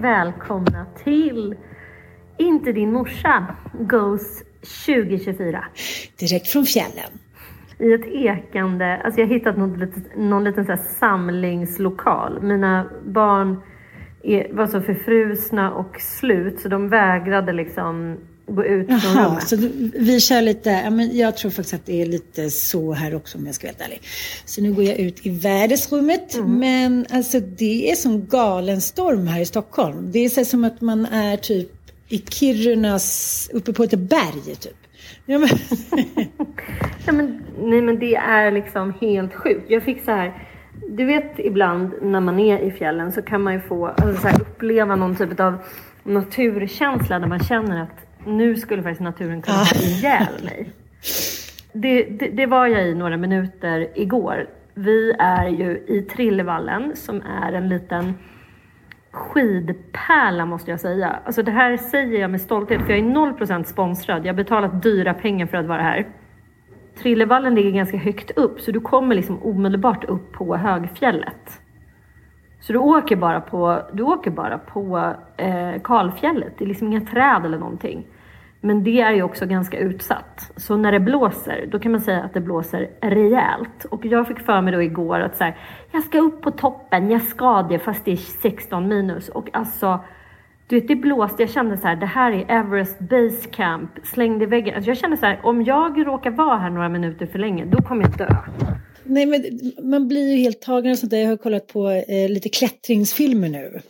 Välkomna till Inte din morsa Goes 2024. Direkt från fjällen. I ett ekande, alltså jag har hittat någon, någon liten så samlingslokal. Mina barn är, var så förfrusna och slut så de vägrade liksom gå ut från Jaha, rummet. så vi kör lite, ja, men jag tror faktiskt att det är lite så här också om jag ska vara helt ärlig. Så nu går jag ut i världsrummet. Mm. Men alltså det är som galen storm här i Stockholm. Det är så som att man är typ i Kirunas, uppe på ett berg typ. Ja, men, Ja, men, nej men det är liksom helt sjukt. Jag fick så här, du vet ibland när man är i fjällen så kan man ju få alltså, så här, uppleva någon typ av naturkänsla där man känner att nu skulle faktiskt naturen kunna ha ihjäl mig. Det, det, det var jag i några minuter igår. Vi är ju i Trillevallen som är en liten skidpärla måste jag säga. Alltså det här säger jag med stolthet för jag är 0% sponsrad. Jag har betalat dyra pengar för att vara här. Trillevallen ligger ganska högt upp så du kommer liksom omedelbart upp på högfjället. Så du åker bara på, du åker bara på eh, kalfjället. Det är liksom inga träd eller någonting. Men det är ju också ganska utsatt. Så när det blåser, då kan man säga att det blåser rejält. Och jag fick för mig då igår att så här, jag ska upp på toppen, jag ska det fast det är 16 minus. Och alltså, du vet det blåste, jag kände så här, det här är Everest Base Camp, slängde i väggen. Alltså jag kände så här, om jag råkar vara här några minuter för länge, då kommer jag dö. nej, men man blir ju helt tagen av sånt där. Jag har kollat på eh, lite klättringsfilmer nu.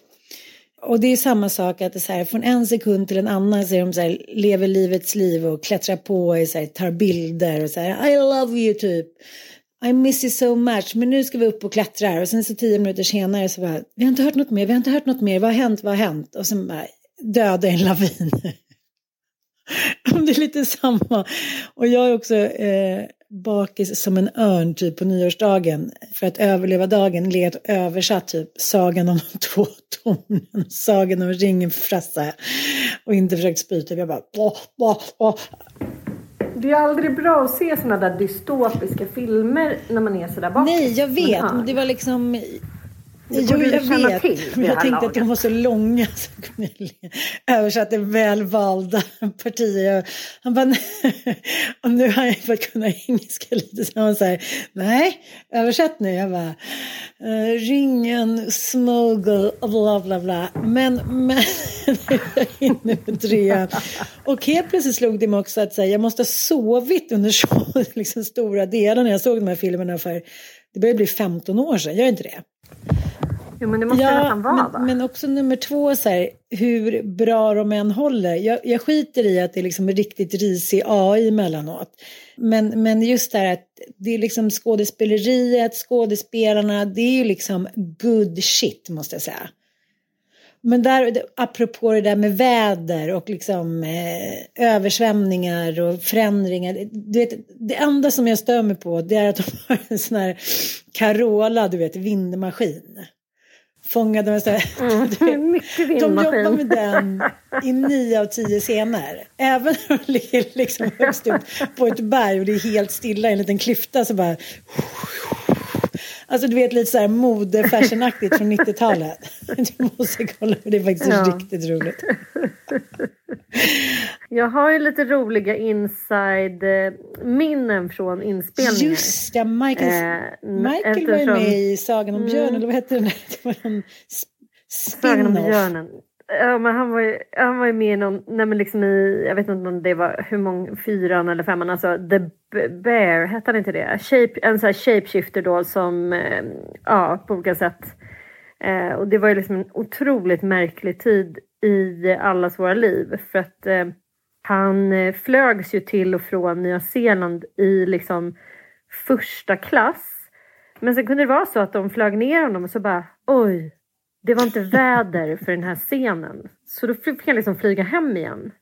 Och det är samma sak att det är så här, från en sekund till en annan så är de så här, lever livets liv och klättrar på och så här, tar bilder och så här, I love you typ. I miss you so much, men nu ska vi upp och klättra. Och sen så tio minuter senare så bara, vi har inte hört något mer, vi har inte hört något mer, vad har hänt, vad har hänt? Och sen bara, döda i en lavin. det är lite samma. Och jag är också eh, bakis som en örn typ på nyårsdagen. För att överleva dagen led översatt typ Sagan om de två tornen, Sagan om ringen för Frasse. Och inte försökt spy typ. Jag bara, åh, åh, åh. Det är aldrig bra att se såna där dystopiska filmer när man är sådär bakis. Nej, jag vet. Men det var liksom... Det Jo, jag vet. till Men jag här tänkte att de laget. var så långa så jag översatte välvalda partier. Han bara, och nu har jag för att kunna engelska lite så han säger, nej, översätt nu. Jag bara, eh, ringen, smuggle, bla bla bla. Men, men, jag inne på trean. Och helt plötsligt slog det mig också att säga, jag måste ha sovit under så liksom, stora delar när jag såg de här filmerna för det börjar bli 15 år sedan, gör inte det? Jo, men det måste ja, nästan vara men, men också nummer två, så här, hur bra de än håller. Jag, jag skiter i att det är liksom riktigt risig AI emellanåt. Men, men just det här att det är liksom skådespeleriet, skådespelarna, det är ju liksom good shit måste jag säga. Men där, apropå det där med väder och liksom eh, översvämningar och förändringar. Du vet, det enda som jag stör mig på det är att de har en sån här Carola, du vet, vindmaskin. Fångade med så här, Mm, vet, De jobbar med den i nio av tio scener. Även när de ligger liksom högst upp på ett berg och det är helt stilla i en liten klyfta så bara Alltså du vet lite så här mode-fashionaktigt från 90-talet. Du måste kolla, det är faktiskt Ja. riktigt roligt. Jag har ju lite roliga inside-minnen från inspelningar. Just det, Michael, Eh, Michael var ju eftersom- med i Sagan om Mm. björnen, eller vad hette den? Det var en Sagan om björnen. Ja, men han var ju, han var ju med i någon, nej men liksom i, jag vet inte om det var hur många, fyran eller femman, alltså The Bear, hette han inte det? Shape, en sån här shapeshifter då som, eh, ja på olika sätt. Eh, och det var ju liksom en otroligt märklig tid i allas våra liv för att eh, han eh, flögs ju till och från Nya Zeeland i liksom första klass. Men sen kunde det vara så att de flög ner honom och så bara oj, det var inte väder för den här scenen. Så då fick han liksom flyga hem igen.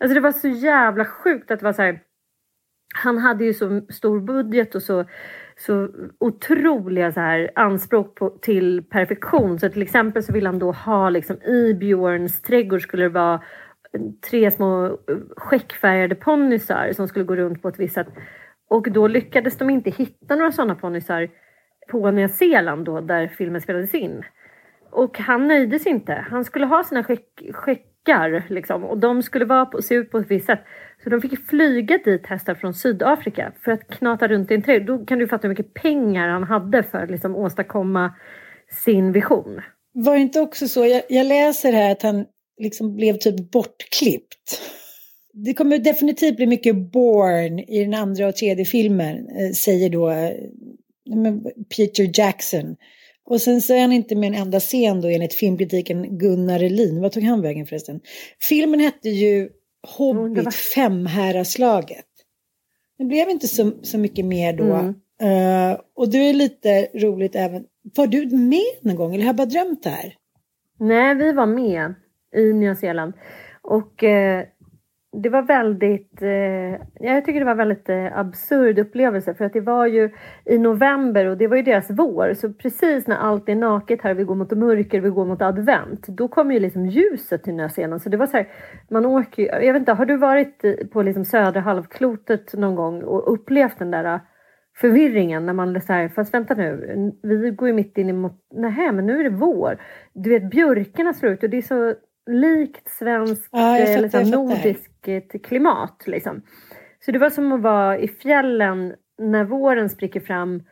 Alltså det var så jävla sjukt att det var så här. Han hade ju så stor budget och så, så otroliga så här anspråk på, till perfektion. Så till exempel så ville han då ha liksom i Björns trädgård skulle det vara tre små eh, skäckfärgade ponnysar som skulle gå runt på ett visst sätt. Och då lyckades de inte hitta några sådana ponnysar på Nya Zeeland då där filmen spelades in. Och han nöjde sig inte. Han skulle ha sina skäckar liksom, och de skulle vara på, se ut på ett visst sätt. Så de fick flyga dit hästar från Sydafrika för att knata runt i en trädgård. Då kan du fatta hur mycket pengar han hade för liksom, att liksom, åstadkomma sin vision. Var det inte också så, jag, jag läser här att han liksom blev typ bortklippt. Det kommer definitivt bli mycket Born i den andra och tredje filmen, eh, säger då eh, Peter Jackson. Och sen så är han inte med en enda scen då enligt filmkritiken Gunnar Elin. Vad tog han vägen förresten? Filmen hette ju Hobbit var- Femhäraslaget. Det blev inte så, så mycket mer då. Mm. Eh, och det är lite roligt även. Var du med någon gång eller har jag bara drömt det här? Nej, vi var med i Nya Zeeland. Och eh, det var väldigt, eh, jag tycker det var väldigt eh, absurd upplevelse för att det var ju i november och det var ju deras vår. Så precis när allt är naket här, vi går mot mörker, vi går mot advent, då kommer ju liksom ljuset till Nya Zeeland. Så det var så här, man åker ju, jag vet inte, har du varit eh, på liksom södra halvklotet någon gång och upplevt den där eh, förvirringen när man så här, fast vänta nu, vi går ju mitt in emot, nej men nu är det vår. Du vet björkarna slår ut och det är så likt svenskt Ja, eh, fattar, liksom, nordiskt klimat liksom. Så det var som att vara i fjällen när våren spricker fram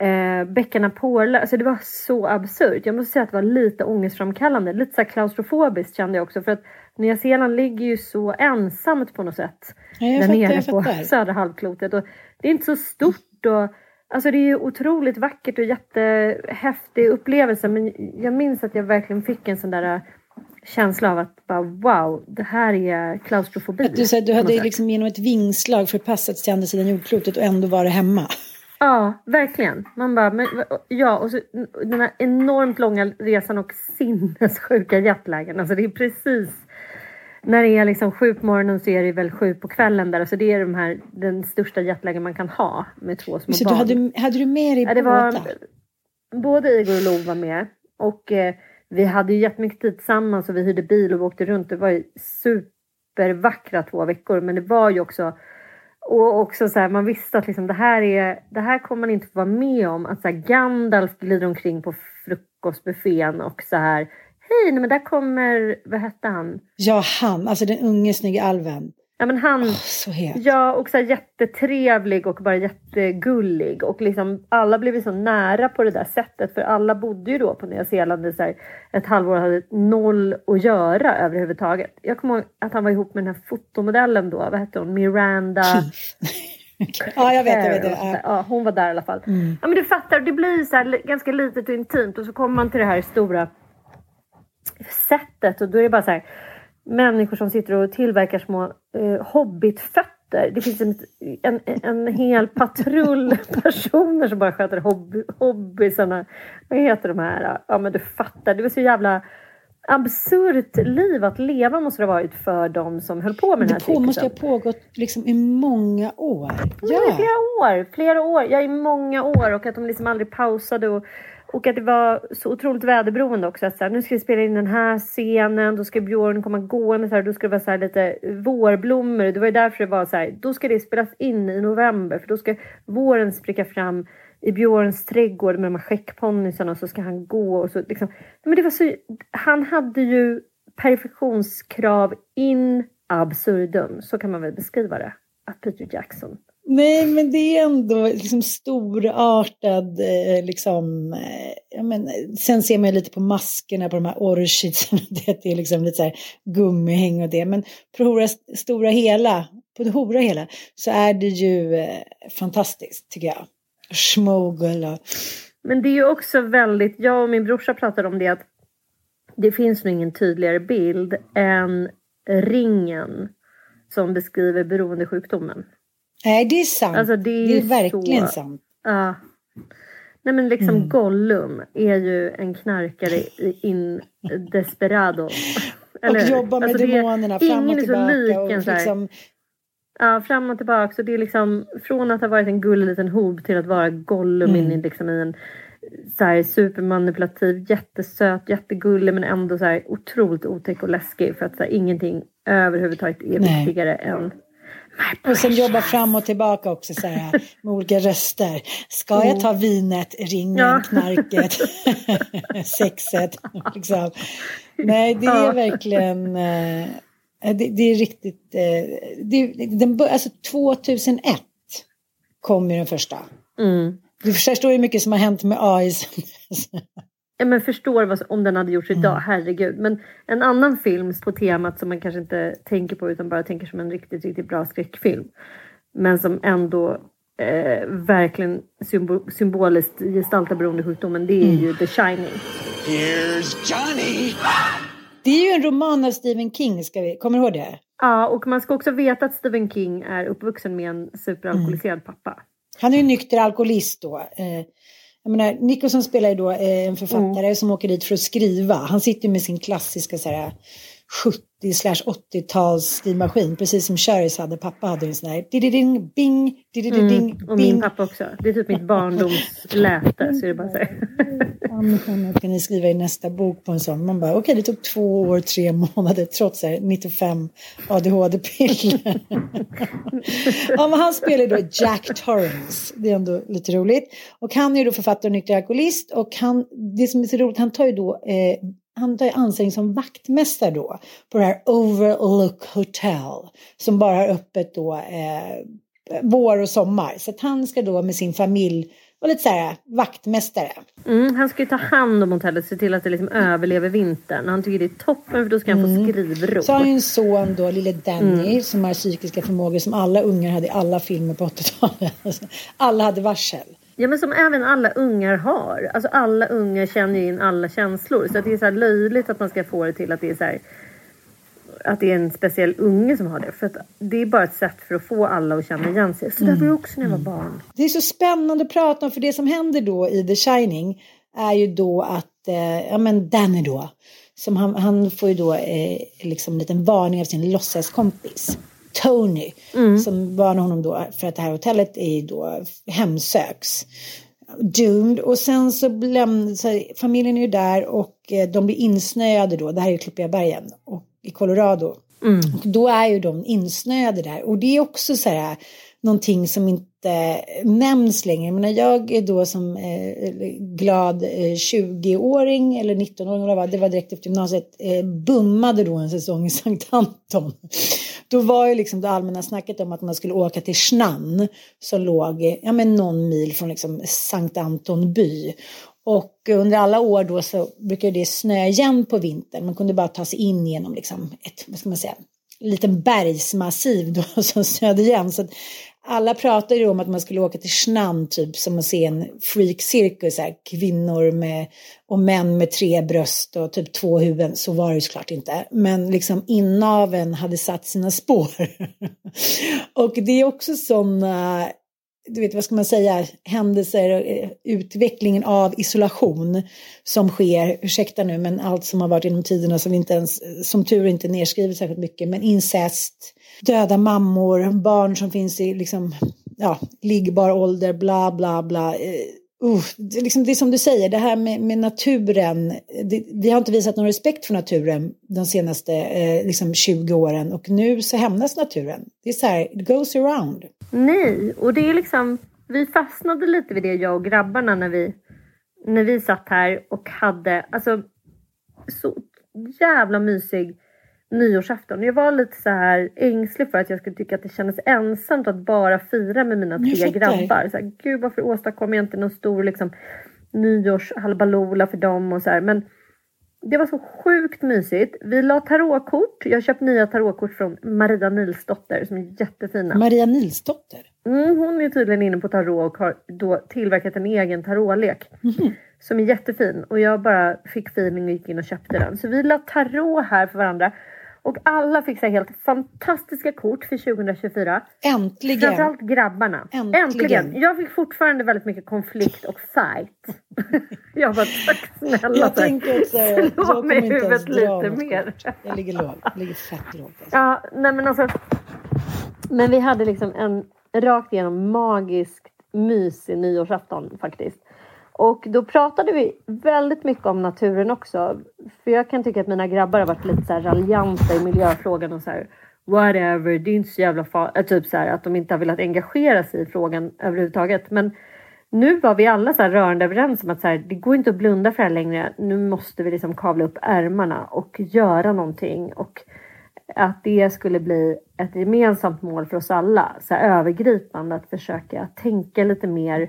eh, bäckarna porlar. Alltså det var så absurt. Jag måste säga att det var lite ångestframkallande. Lite så klaustrofobiskt kände jag också. För att Nya Zeeland ligger ju så ensamt på något sätt. Ja, där fattar, nere på södra halvklotet. Och det är inte så stort. Och, alltså det är ju otroligt vackert och jättehäftig upplevelse. Men jag minns att jag verkligen fick en sån där eh, känsla av att bara wow, det här är klaustrofobi. Att du, så här, du hade liksom genom ett vingslag förpassats till andra sidan jordklotet och ändå var det hemma. Ja, verkligen. Man bara, men, ja, och så den här enormt långa resan och sinnessjuka jetlagen. Alltså det är precis när det är liksom sju på morgonen så är det väl sju på kvällen där. Alltså det är de här, den största jetlagen man kan ha med två små Så barn. du hade, hade du med dig Ja, det var, båda? både Igor och Lo var med. Och eh, vi hade ju jättemycket tid tillsammans och vi hyrde bil och vi åkte runt. Det var ju supervackra två veckor. Men det var ju också och också så här, man visste att liksom, det, här är, det här kommer man inte få vara med om. Att så här, Gandalf glider omkring på frukostbuffén och så här. Hej, nej, men där kommer, vad hette han? Ja, han, alltså den unge snygga alven. Ja, men han. Åh, så het. Ja, och så här jättetrevlig och bara jättegullig. Och liksom alla blev så nära på det där sättet. För alla bodde ju då på Nya Zeeland i ett halvår och hade noll att göra överhuvudtaget. Jag kommer ihåg att han var ihop med den här fotomodellen då. Vad hette hon? Miranda. Ja, jag vet, jag vet. Ja. Ja, hon var där i alla fall. Mm. Ja, men du fattar, det blir så ganska litet och intimt och så kommer man till det här stora sättet och då är det bara så här människor som sitter och tillverkar små eh, hobbitfötter. Det finns en, en, en hel patrull personer som bara sköter hobby, hobbysarna. Vad heter de här? Ja men du fattar, det var så jävla absurt liv att leva måste det ha varit för de som höll på med den här Det på, måste cirkusen. ha pågått liksom i många år. Ja. I flera år, flera år, ja i många år och att de liksom aldrig pausade och, och att det var så otroligt väderberoende också. Att så här, nu ska vi spela in den här scenen, då ska Björn komma gående så här, då ska det vara så här lite vårblommor. Det var ju därför det var så här, då ska det spelas in i november för då ska våren spricka fram i Björns trädgård med de här skäckponnysarna och så ska han gå och så liksom. Men det var så, han hade ju perfektionskrav in absurdum, så kan man väl beskriva det. Att Peter Jackson Nej, men det är ändå liksom storartad, eh, liksom, eh, men, eh, sen ser man lite på maskerna på de här orchidsen, det är liksom lite så här gummihäng och det, men på det hora, stora hela, på det hora hela, så är det ju eh, fantastiskt tycker jag. Smogel och... Men det är ju också väldigt, jag och min brorsa pratade om det att det finns nog ingen tydligare bild än ringen som beskriver beroendesjukdomen. Nej, det är sant. Alltså, det är det är så- verkligen sant. Ja. Nej men liksom Mm. Gollum är ju en knarkare in desperado. Och jobba med Alltså, det är- demonerna fram ingen och är så tillbaka. lik en så här- liksom, Ja, fram och tillbaka. Så det är liksom från att ha varit en gullig liten hob till att vara Gollum Mm. in i liksom i en så här supermanipulativ, jättesöt, jättegullig men ändå så här otroligt otäck och läskig för att så här, ingenting överhuvudtaget är Nej. viktigare än Och sen jobba fram och tillbaka också så här, med olika röster. Ska jag ta vinet, ringen, Ja. knarket, sexet? Liksom. Nej, det är verkligen... eh, Det, det är riktigt... eh, Det, den, alltså 2001 kom ju den första. mm. Du förstår ju mycket som har hänt med AI. Ja, men förstår vad, om den hade gjorts idag, herregud. Men en annan film på temat som man kanske inte tänker på utan bara tänker som en riktigt, riktigt bra skräckfilm. Men som ändå eh, verkligen symbo- symboliskt gestaltar beroendesjukdomen. Det är ju The Shining. Here's Johnny. Det är ju en roman av Stephen King, ska vi, kommer du ihåg det? Ja, och man ska också veta att Stephen King är uppvuxen med en superalkoholiserad pappa. Han är ju nykter alkoholist då. Eh, jag menar, Nicholson spelar ju då eh, en författare som åker dit för att skriva. Han sitter ju med sin klassiska så här, 70-80-tals skrivmaskin, precis som Cherys hade. Pappa hade en sån här dididing, bing, dididing, Och bing. min pappa också. Det är typ mitt barndomsläte. Så är det bara så här. Ska ni skriva i nästa bok på en sån. Man bara, okej det tog två år, tre månader trots här 95 ADHD-piller. ja, men han spelar då Jack Torrance. Det är ändå lite roligt. Och han är ju då författare och nykter alkoholist. Och han, det som är så roligt, han tar ju då eh, han tar anställning som vaktmästare då på det här Overlook Hotel som bara har öppet då eh, vår och sommar. Så att han ska då med sin familj vara lite så här vaktmästare. Mm, han ska ju ta hand om hotellet se till att det liksom överlever vintern. Han tycker det är toppen för då ska han få skrivro. Så har ju en son då, lille Danny, som har psykiska förmågor som alla ungar hade i alla filmer på 80-talet. Alltså, Alla hade varsel. Ja men som även alla ungar har. Alltså alla ungar känner ju in alla känslor. Så det är så här löjligt att man ska få det till att det är så här, Att det är en speciell unge som har det. För att det är bara ett sätt för att få alla att känna igen sig. Så där var det också när jag var barn. Det är så spännande att prata om, för det som händer då i The Shining är ju då att, eh, ja men Danny då, som han, han får ju då eh, liksom en liten varning av sin låtsaskompis. Tony, som varnar honom då för att det här hotellet är då hemsöks. Doomed. Och sen så, läm- så här, familjen är ju där och eh, de blir insnöade då, det här är ju Klippiga bergen, och i Colorado. Och då är ju de insnöade där. Och det är också så här någonting som inte nämns längre. Men jag är då som eh, glad eh, 20-åring eller 19-åring, eller vad det var direkt efter gymnasiet, eh, bummade då en säsong i Sankt Anton. Då var ju liksom det allmänna snacket om att man skulle åka till Schnann som låg ja, men någon mil från liksom Sankt Anton by. Och under alla år då så brukade det snöa igen på vintern. Man kunde bara ta sig in genom liksom ett, vad ska man säga, liten bergsmassiv då som snöade igen. Så att alla pratade ju om att man skulle åka till Schnann typ som att se en freakcirkus, här, kvinnor med, och män med tre bröst och typ två huvuden. Så var det ju såklart inte. Men liksom inaven hade satt sina spår. och det är också sådana du vet vad ska man säga, händelser, eh, utvecklingen av isolation som sker, ursäkta nu, men allt som har varit inom tiderna som inte ens, som tur inte nedskrivet särskilt mycket, men incest, döda mammor, barn som finns i liksom, ja, liggbar ålder, bla bla bla. Eh, Uh, det, liksom, det är som du säger, det här med, med naturen. Det, vi har inte visat någon respekt för naturen de senaste eh, liksom 20 åren och nu så hämnas naturen. Det är så här, it goes around. Nej, och det är liksom, vi fastnade lite vid det jag och grabbarna när vi, när vi satt här och hade, alltså så jävla mysig nyårsafton. Jag var lite så här ängslig för att jag skulle tycka att det kändes ensamt att bara fira med mina tre grabbar. Så här, Gud varför åstadkommer jag inte någon stor liksom, nyårshalbalola för dem och så här. Men det var så sjukt mysigt. Vi la tarotkort. Jag har köpt nya tarotkort från Maria Nilsdotter som är jättefina. Maria Nilsdotter? Mm, hon är tydligen inne på tarot och har då tillverkat en egen tarotlek. Mm. Som är jättefin. Och jag bara fick feeling och gick in och köpte den. Så vi la tarot här för varandra. Och alla fick så helt fantastiska kort för 2024. Äntligen! Framförallt grabbarna. Äntligen. Äntligen! Jag fick fortfarande väldigt mycket konflikt och fight. jag var tack snälla. Jag tänker också, jag Slå mig i huvudet lite mer. Jag ligger lågt. Jag ligger fett lågt. Alltså. Ja, nej men alltså. Men vi hade liksom en rakt igenom magiskt mysig nyårsafton faktiskt. Och då pratade vi väldigt mycket om naturen också. För jag kan tycka att mina grabbar har varit lite så här raljanta i miljöfrågan och så här whatever, det är inte så jävla farligt. Eh, typ så här att de inte har velat engagera sig i frågan överhuvudtaget. Men nu var vi alla så här rörande överens om att så här, det går inte att blunda för det här längre. Nu måste vi liksom kavla upp ärmarna och göra någonting. Och att det skulle bli ett gemensamt mål för oss alla, så här övergripande, att försöka tänka lite mer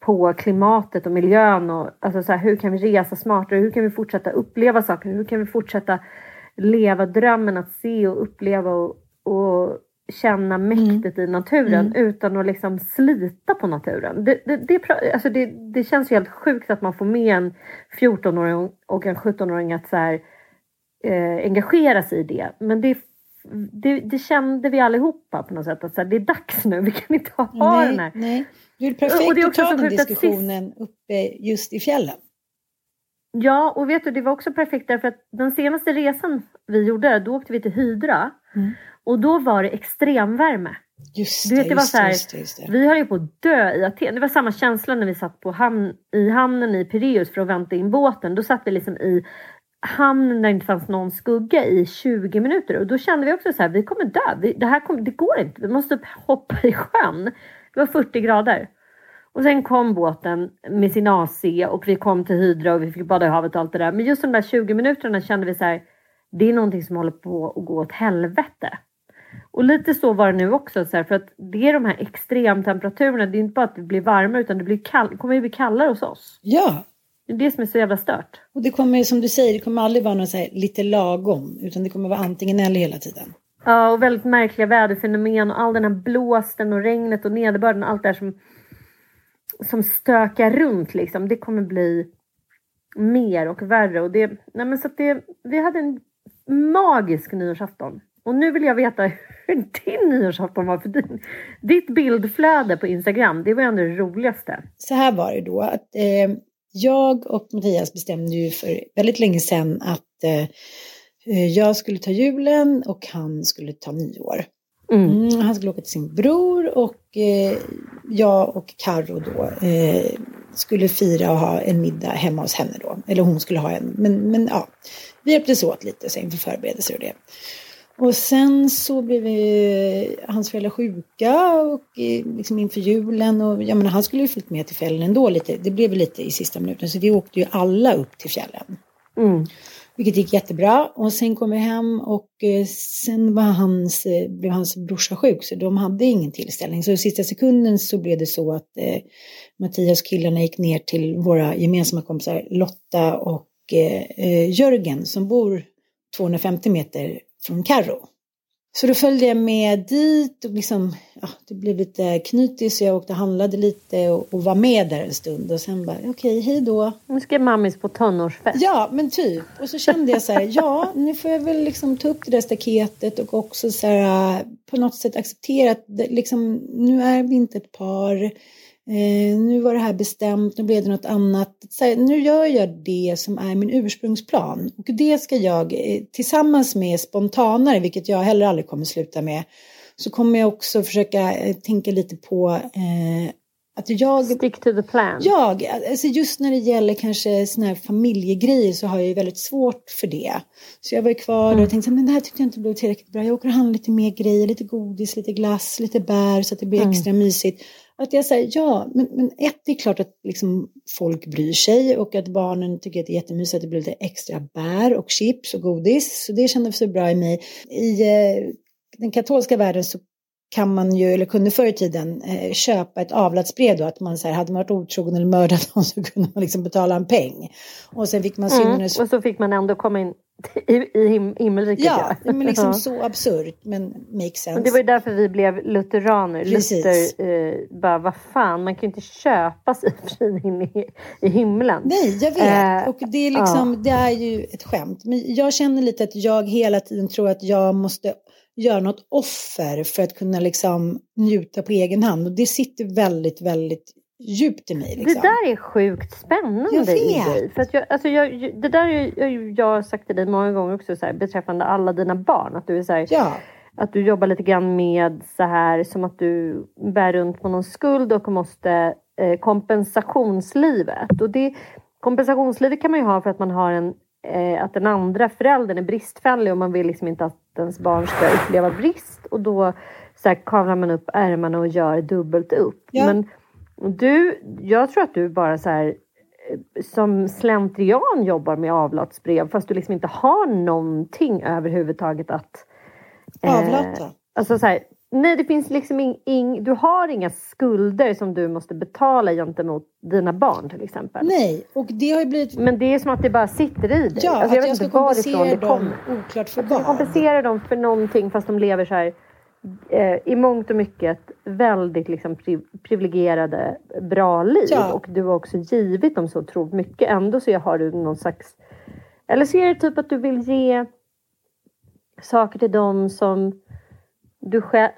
på klimatet och miljön och alltså så här, hur kan vi resa smartare? Hur kan vi fortsätta uppleva saker? Hur kan vi fortsätta leva drömmen att se och uppleva och, och känna mäktet mm. i naturen mm. utan att liksom slita på naturen. Det, det, det, alltså det, det känns ju helt sjukt att man får med en 14-åring och en 17-åring att så här, eh, engagera sig i det. Men det, det, det, kände vi allihopa på något sätt att så här, det är dags nu, vi kan inte ha nej, den här. Nej. Det är perfekt och det är också att ta den diskussionen sist... uppe just i fjällen. Ja, och vet du, det var också perfekt därför att den senaste resan vi gjorde, då åkte vi till Hydra. Mm. Och då var det extremvärme. Just det, du vet, det var så här, just det, just det. Vi höll ju på att dö i Aten. Det var samma känsla när vi satt på hamn, i hamnen i Pireus för att vänta in båten. Då satt vi liksom i hamnen där det inte fanns någon skugga i 20 minuter. Och då kände vi också så här, vi kommer dö. Vi, det här kommer, det går inte. Vi måste hoppa i sjön. Det var 40 grader. Och sen kom båten med sin AC och vi kom till Hydra och vi fick bada i havet och allt det där. Men just de där 20 minuterna kände vi så här, det är någonting som håller på att gå åt helvete. Och lite så var det nu också, så här, för att det är de här extremtemperaturerna. Det är inte bara att det blir varmare utan det blir kall, kommer ju bli kallare hos oss. Ja. Det är det som är så jävla stört. Och det kommer som du säger, det kommer aldrig vara något så här lite lagom. Utan det kommer vara antingen eller hela tiden. Ja, och väldigt märkliga väderfenomen och all den här blåsten och regnet och nederbörden och allt det här som, som stökar runt liksom. Det kommer bli mer och värre. Och det, nej men så det, vi hade en magisk nyårsafton. Och nu vill jag veta hur din nyårsafton var för din. Ditt bildflöde på Instagram, det var ändå det roligaste. Så här var det då att eh, jag och Mattias bestämde ju för väldigt länge sedan att eh, Eh, jag skulle ta julen och han skulle ta nyår. Mm. Mm, han skulle åka till sin bror och eh, jag och Carro då eh, skulle fira och ha en middag hemma hos henne då. Eller hon skulle ha en, men, men ja, vi hjälptes åt lite så inför förberedelser och det. Och sen så blev vi, hans föräldrar sjuka och eh, liksom inför julen och jag menar, han skulle ju följt med till fjällen ändå lite. Det blev lite i sista minuten så vi åkte ju alla upp till fjällen. Mm. Vilket gick jättebra. Och sen kom vi hem och eh, sen var hans, eh, blev hans brorsa sjuk så de hade ingen tillställning. Så i sista sekunden så blev det så att eh, Mattias killarna gick ner till våra gemensamma kompisar Lotta och eh, eh Jörgen som bor 250 meter från Karro. Så då följde jag med dit och liksom, ja, det blev lite knutigt så jag åkte och handlade lite och, och var med där en stund och sen bara okej, okay, hej då. Nu ska mammis på tonårsfest. Ja, men typ. Och så kände jag så här, ja, nu får jag väl liksom ta upp det där staketet och också så här på något sätt acceptera att det, liksom, nu är vi inte ett par. Eh, nu var det här bestämt, nu blev det något annat. Här, nu gör jag det som är min ursprungsplan. Och det ska jag eh, tillsammans med spontanare, vilket jag heller aldrig kommer sluta med, så kommer jag också försöka eh, tänka lite på eh, att jag... Stick to the plan. Jag, alltså just när det gäller kanske såna här familjegrejer så har jag ju väldigt svårt för det. Så jag var ju kvar mm. och tänkte men det här tyckte jag inte blev tillräckligt bra. Jag åker och handlar lite mer grejer, lite godis, lite glass, lite bär så att det blir mm. extra mysigt. Att jag säger ja, men, men ett, det är klart att liksom folk bryr sig och att barnen tycker att det är jättemysigt att det blir lite extra bär och chips och godis. Så det kändes så bra i mig. I eh, den katolska världen så kan man ju, eller kunde förr i tiden, eh, köpa ett avlatsbrev då, att man så här, hade man varit otrogen eller mördat någon så kunde man liksom betala en peng. Och sen fick man mm, Och så fick man ändå komma in i, i him himmelriket. Ja, ja. men liksom så absurt men makes sense. Men det var ju därför vi blev lutheraner. Precis. Luther eh, bara, vad fan, man kan ju inte köpa sig fri in i, i himlen. Nej, jag vet. Eh, och det är liksom, ja. det är ju ett skämt. Men jag känner lite att jag hela tiden tror att jag måste göra något offer för att kunna liksom njuta på egen hand. Och det sitter väldigt, väldigt djupt i mig. Liksom. Det där är sjukt spännande jag vet. i dig. För att jag, alltså jag, det där har jag, jag sagt till dig många gånger också så här, beträffande alla dina barn. Att du är så här, ja. Att du jobbar lite grann med så här som att du bär runt på någon skuld och måste eh, kompensationslivet. Och det, kompensationslivet kan man ju ha för att man har en eh, att den andra föräldern är bristfällig och man vill liksom inte att ens barn ska uppleva brist och då så här, kavlar man upp ärmarna och gör dubbelt upp. Ja. Men du, jag tror att du bara så här eh, som slentrian jobbar med avlatsbrev fast du liksom inte har någonting överhuvudtaget att... Eh, Avlata? Alltså så här, nej, det finns liksom ing, ing, du har inga skulder som du måste betala gentemot dina barn till exempel. Nej, och det har ju blivit... Men det är som att det bara sitter i dig. Ja, alltså, jag att jag ska kompensera dem, oklart för vad. kompensera dem för någonting fast de lever så här eh, i mångt och mycket väldigt liksom, priv privilegierade, bra liv. Ja. Och du har också givit dem så otroligt mycket. Ändå så har du någon slags... Eller så är det typ att du vill ge saker till dem som du själv,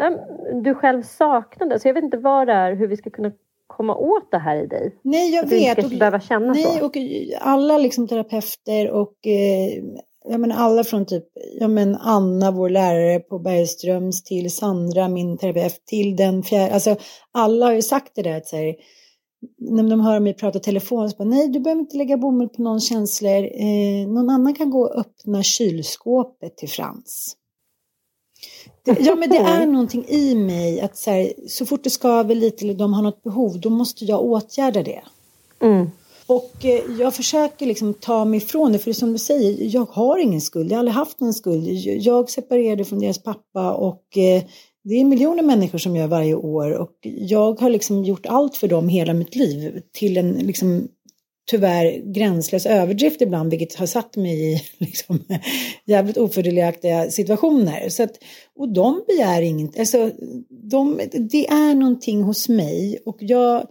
du själv saknade. Så jag vet inte vad det är, hur vi ska kunna komma åt det här i dig. Nej, jag vet. Du inte behöva känna nej, så. och alla liksom terapeuter och eh, jag menar alla från typ, ja men Anna, vår lärare på Bergströms, till Sandra, min terapeut, till den fjärde, alltså alla har ju sagt det där att så här, när de hör mig prata telefon så bara, nej du behöver inte lägga bomull på någons känslor, eh, någon annan kan gå och öppna kylskåpet till Frans. Ja men det är någonting i mig att så, här, så fort det skaver lite eller de har något behov, då måste jag åtgärda det. Mm. Och eh, jag försöker liksom ta mig ifrån det, för det som du säger, jag har ingen skuld, jag har aldrig haft någon skuld. Jag separerade från deras pappa och eh, det är miljoner människor som gör varje år och jag har liksom gjort allt för dem hela mitt liv till en liksom tyvärr gränslös överdrift ibland, vilket har satt mig i liksom, jävligt ofördelaktiga situationer. Så att, och de begär inget, alltså, de, det är någonting hos mig och jag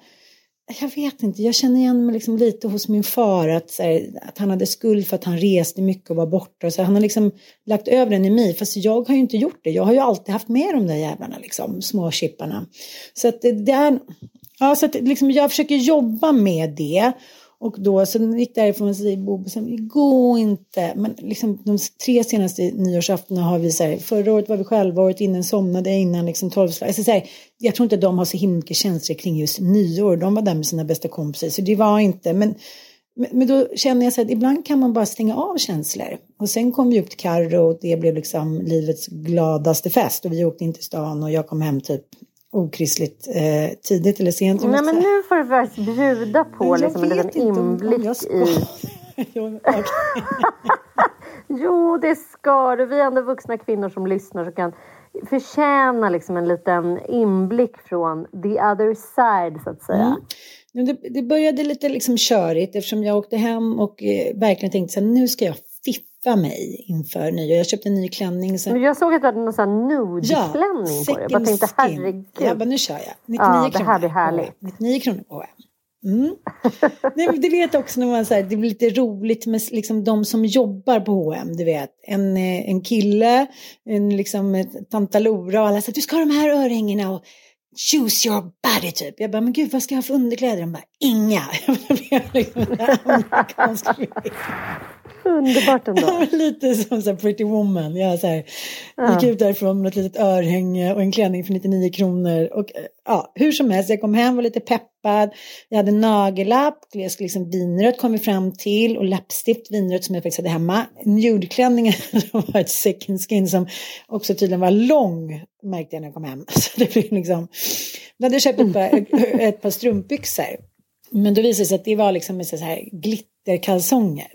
jag vet inte, jag känner igen mig liksom lite hos min far att, här, att han hade skuld för att han reste mycket och var borta. Så han har liksom lagt över den i mig, fast jag har ju inte gjort det. Jag har ju alltid haft med de där jävlarna, liksom, små chipparna. Så att det, det är, ja, så att liksom, jag försöker jobba med det. Och då så gick därifrån och säger Bob, det går inte. Men liksom de tre senaste nyårsaftnarna har vi så här, förra året var vi själva, året innan somnade jag innan liksom tolvslag. Alltså, så här, jag tror inte de har så himla mycket känslor kring just nyår. De var där med sina bästa kompisar, så det var inte, men men då känner jag så att ibland kan man bara stänga av känslor. Och sen kom vi upp till Carro och det blev liksom livets gladaste fest. Och vi åkte in till stan och jag kom hem typ okristligt eh, tidigt eller sent. Nej men nu får du faktiskt bjuda på liksom, en liten inblick om i... jo det ska du. Vi är ändå vuxna kvinnor som lyssnar och kan förtjäna liksom en liten inblick från the other side så att säga. Mm. Det, det, började lite liksom körigt eftersom jag åkte hem och eh, verkligen tänkte så här, nu ska jag piffa mig inför nyår. Jag köpte en ny klänning. Så... Jag såg att du hade någon sån här nude-klänning på dig. Jag bara tänkte herregud. Jag bara, nu kör jag. 99 Ja, det här blir härligt. 99 kronor på H&M. Mm. Nej, det vet också när man säger det blir lite roligt med liksom de som jobbar på H&M, du vet. En, eh, en kille, en liksom ett tantalora och alla säger du ska ha de här örhängena och choose your body typ. Jag bara, men gud vad ska jag ha för underkläder? De bara, inga. Jag blev liksom en amerikansk Underbart ändå. Ja, lite som så Pretty Woman. Jag så här, gick ut därifrån med ett litet örhänge och en klänning för 99 kronor. Och eh, ja, hur som helst, jag kom hem, var lite peppad. Jag hade nagellapp, jag skulle liksom vinrött kom vi fram till och läppstift vinrött som jag faktiskt hade hemma. Nudeklänningen var ett second skin som också tydligen var lång märkte jag när jag kom hem. Så det blev liksom, jag hade köpt ett par, ett par strumpbyxor. Men då visade det sig att det var liksom med så här glitterkalsonger.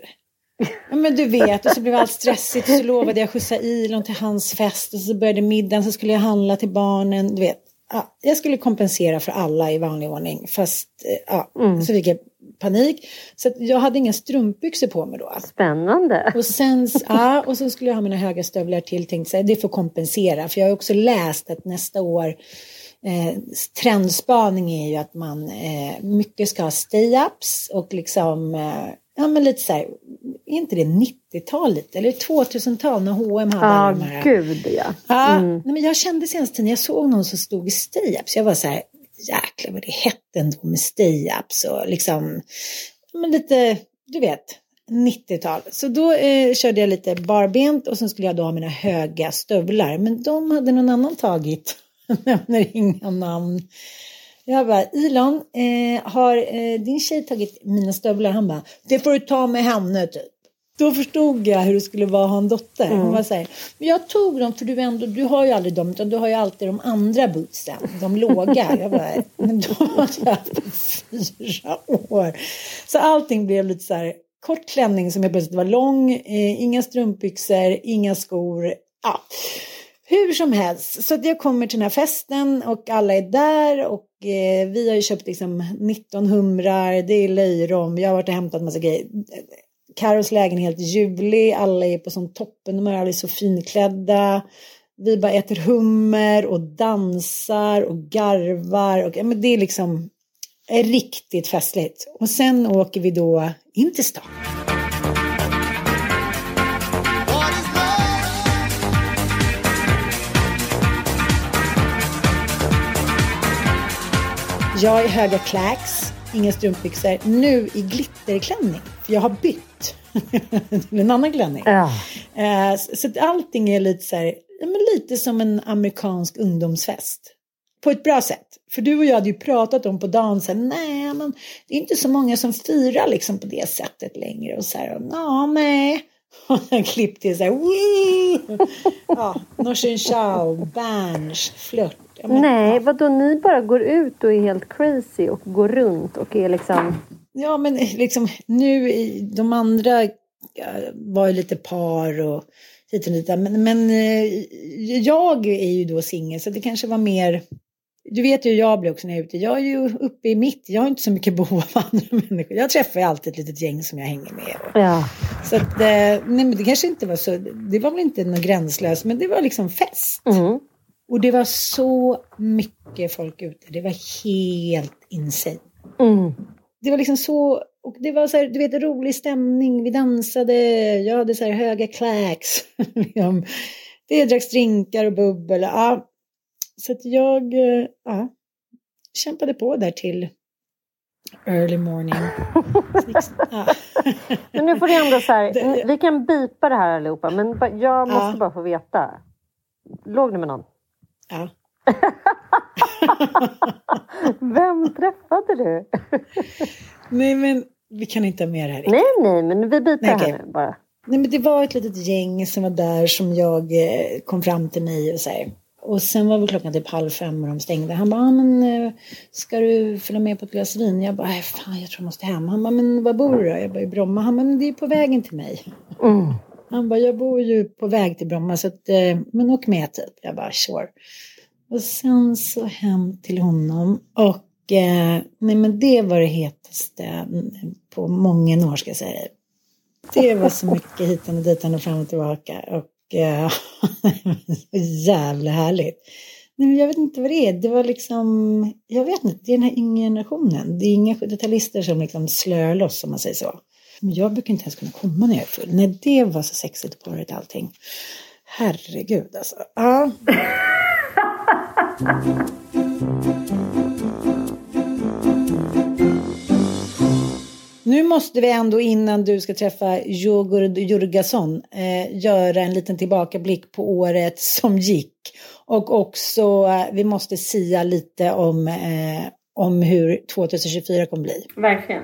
Ja, men du vet, och så blev allt stressigt och så lovade jag skjutsa Ilon till hans fest och så började middagen så skulle jag handla till barnen. Du vet, ja, jag skulle kompensera för alla i vanlig ordning. Fast eh, ja, så fick jag panik. Så jag hade inga strumpbyxor på mig då. Spännande. Och sen, ja, och så skulle jag ha mina höga stövlar till. Tänkte så här, det får kompensera. För jag har också läst att nästa år eh, trendspaning är ju att man eh, mycket ska ha stay-ups och liksom eh, Ja men lite så här, är inte det 90-talet eller 2000-tal när H&M hade Ja, alla de här? gud ja. Ja, nej, men jag kände senaste tiden, jag såg någon som stod i stay-ups. Jag var så här, jäklar vad det hette ändå med stay-ups och liksom, ja, men lite, du vet, 90-tal. Så då eh, körde jag lite barbent och sen skulle jag då ha mina höga stövlar. Men de hade någon annan tagit. Jag nämner inga namn. Jag bara, Ilon, eh, har eh, din tjej tagit mina stövlar? Han bara, det får du ta med henne typ. Då förstod jag hur det skulle vara att ha en dotter. Hon var så här, men jag tog dem för du, ändå, du har ju aldrig dem utan du har ju alltid de andra bootsen, de låga. Jag bara, men då har jag haft fyra år. Så allting blev lite så här, kort klänning som jag plötsligt var lång, eh, inga strumpbyxor, inga skor. Ja. Hur som helst, så att jag kommer till den här festen och alla är där och eh, vi har ju köpt liksom 19 humrar, det är löjrom, jag har varit och hämtat massa grejer. Karos lägenhet helt ljuvlig, alla är på sån toppen, alla är så finklädda. Vi bara äter hummer och dansar och garvar och ja, men det är liksom är riktigt festligt. Och sen åker vi då in till stan. Jag är höga clacks, inga strumpbyxor, nu i glitterklänning. För jag har bytt till en annan klänning. Ja. Eh, Så att allting är lite så här, lite som en amerikansk ungdomsfest. På ett bra sätt. För du och jag hade ju pratat om på dagen, så här, nej men det är inte så många som firar liksom på det sättet längre. Och så här, ja nej. Och sen klipp till så här, woo! Ja, Norsen Chow, Berns, flört. Ja, men- Nej, vadå ni bara går ut och är helt crazy och går runt och är liksom... Ja, men liksom nu i de andra ja, var ju lite par och hit och dit. Men, men eh, jag är ju då singel så det kanske var mer. Du vet ju hur jag blir också när jag är ute. Jag är ju uppe i mitt. Jag har inte så mycket behov av andra människor. Jag träffar ju alltid ett litet gäng som jag hänger med. Ja. så att, eh, nej, men det kanske inte var så. Det var väl inte något gränslöst, men det var liksom fest. Mm. Och det var så mycket folk ute. Det var helt insane Mm. det var liksom så, och det var så här, du vet, rolig stämning. Vi dansade, jag hade så här höga clacks. Liksom. det dracks drinkar och bubbel. Ja. Så att jag eh, ja, kämpade på där till early morning. ja. Men nu får det ändå så här, vi kan bipa det här allihopa, men jag måste Ja. bara få veta. Låg du med någon? Ja. Vem träffade du? Nej, men vi kan inte ha mer här. Nej, nej, men vi bipar Nej, okej. här nu bara. Nej, men det var ett litet gäng som var där som jag eh, kom fram till mig och så här. Och sen var väl klockan typ halv fem och de stängde. Han bara, ah, men eh, ska du följa med på ett glas vin? Jag bara, "Nej, fan jag tror jag måste hem. Han bara, men var bor du då? Jag bara, i Bromma. Han bara, men det är på vägen till mig. Mm. Han bara, jag bor ju på väg till Bromma så att, eh, men åk med typ. Jag bara, sure. Och sen så hem till honom. Och eh, nej men det var det hetaste mm, på många år ska jag säga. Det var så mycket hit och dit och fram och tillbaka. Och eh, så jävla härligt. Nej, men jag vet inte vad det är. Det var liksom, jag vet inte, det är den här yngre generationen. Det är inga 70-talister som liksom slör loss om man säger så. Men jag brukar inte ens kunna komma när jag är full. Nej, det var så sexigt och porrigt allting. Herregud alltså. Ja. Nu måste vi ändå innan du ska träffa Jogurd Jurgasson eh, göra en liten tillbakablick på året som gick. Och också, eh, vi måste sia lite om, eh, om hur 2024 kommer bli. Verkligen.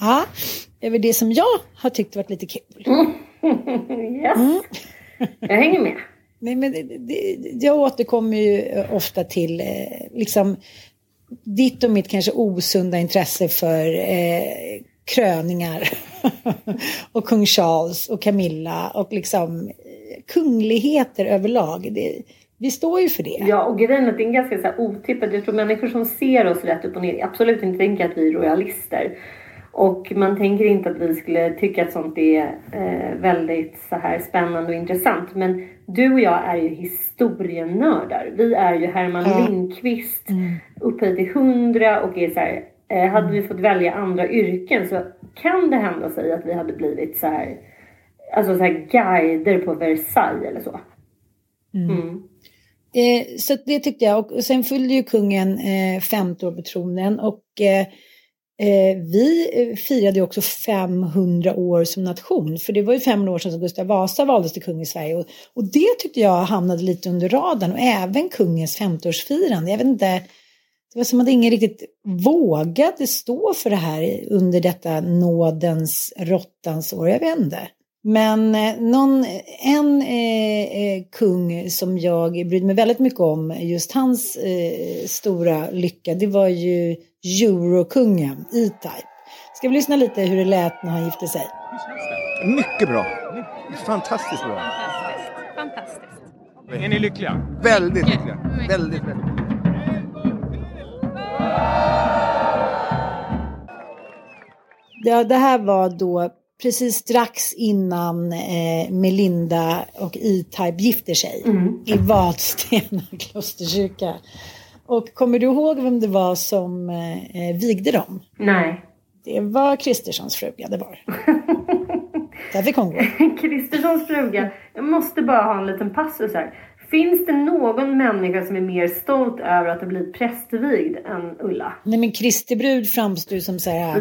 Ja, över det som jag har tyckt varit lite kul. Yes. Jag hänger med. Nej, men det, det, jag återkommer ju ofta till eh, liksom ditt och mitt kanske osunda intresse för eh, kröningar och kung Charles och Camilla och liksom eh, kungligheter överlag. Det, vi står ju för det. Ja, och grejen är att det är ganska så här otippad... Jag tror människor som ser oss rätt upp och ner absolut inte tänker att vi är royalister. Och man tänker inte att vi skulle tycka att sånt är eh, väldigt så här spännande och intressant. Men du och jag är ju historienördar. Vi är ju Herman Ja. Lindqvist upphöjt till hundra och är så här, eh, hade vi fått välja andra yrken så kan det hända sig att vi hade blivit så här, alltså så här guider på Versailles eller så. Mm. Eh, så det tyckte jag. Och sen fyllde ju kungen eh, 50 år på tronen. Och eh, eh, vi eh, firade också 500 år som nation. För det var ju 500 år sedan som Gustav Vasa valdes till kung i Sverige. Och, och det tyckte jag hamnade lite under radarn. Och även kungens 50-årsfirande. Jag vet inte. Det var som att ingen riktigt vågade stå för det här under detta nådens råttans år. Jag vet inte. Men eh, någon, en eh, eh, kung som jag brydde mig väldigt mycket om, just hans eh, stora lycka, det var ju eurokungen E-Type. Ska vi lyssna lite hur det lät när han gifte sig? Mycket bra. Fantastiskt bra. Fantastiskt. Är ni lyckliga? Väldigt lyckliga. Väldigt, väldigt. Ja, det här var då precis strax innan eh, Melinda och E-Type gifter sig i Vadstena klosterkyrka. Och kommer du ihåg vem det var som eh, vigde dem? Nej. Det var Kristerssons fruga, det var Där fick hon gå. Kristerssons fruga. Jag måste bara ha en liten passus här. Finns det någon människa som är mer stolt över att ha blivit prästvigd än Ulla? Nej men Kristi brud framstår ju som så här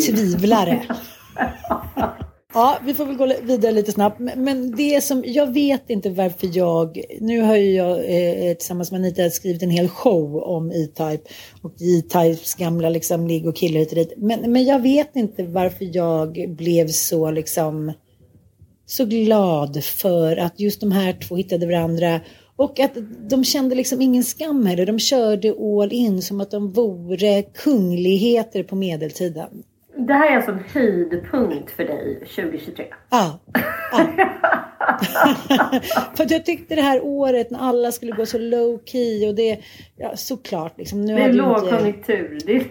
tvivlare. Ja, vi får väl gå vidare lite snabbt. Men- Men det som, jag vet inte varför jag, nu har ju jag eh, eh tillsammans med Anita skrivit en hel show om E-Type och E-Types gamla liksom ligg och killar hit och dit. Men, men jag vet inte varför jag blev så liksom så glad för att just de här två hittade varandra och att de kände liksom ingen skam heller. De körde all in som att de vore kungligheter på medeltiden. Det här är alltså en höjdpunkt för dig 2023. Ja. ja. för jag tyckte det här året när alla skulle gå så low key och det, ja såklart liksom. Nu Det är inte- lågkonjunktur. Är...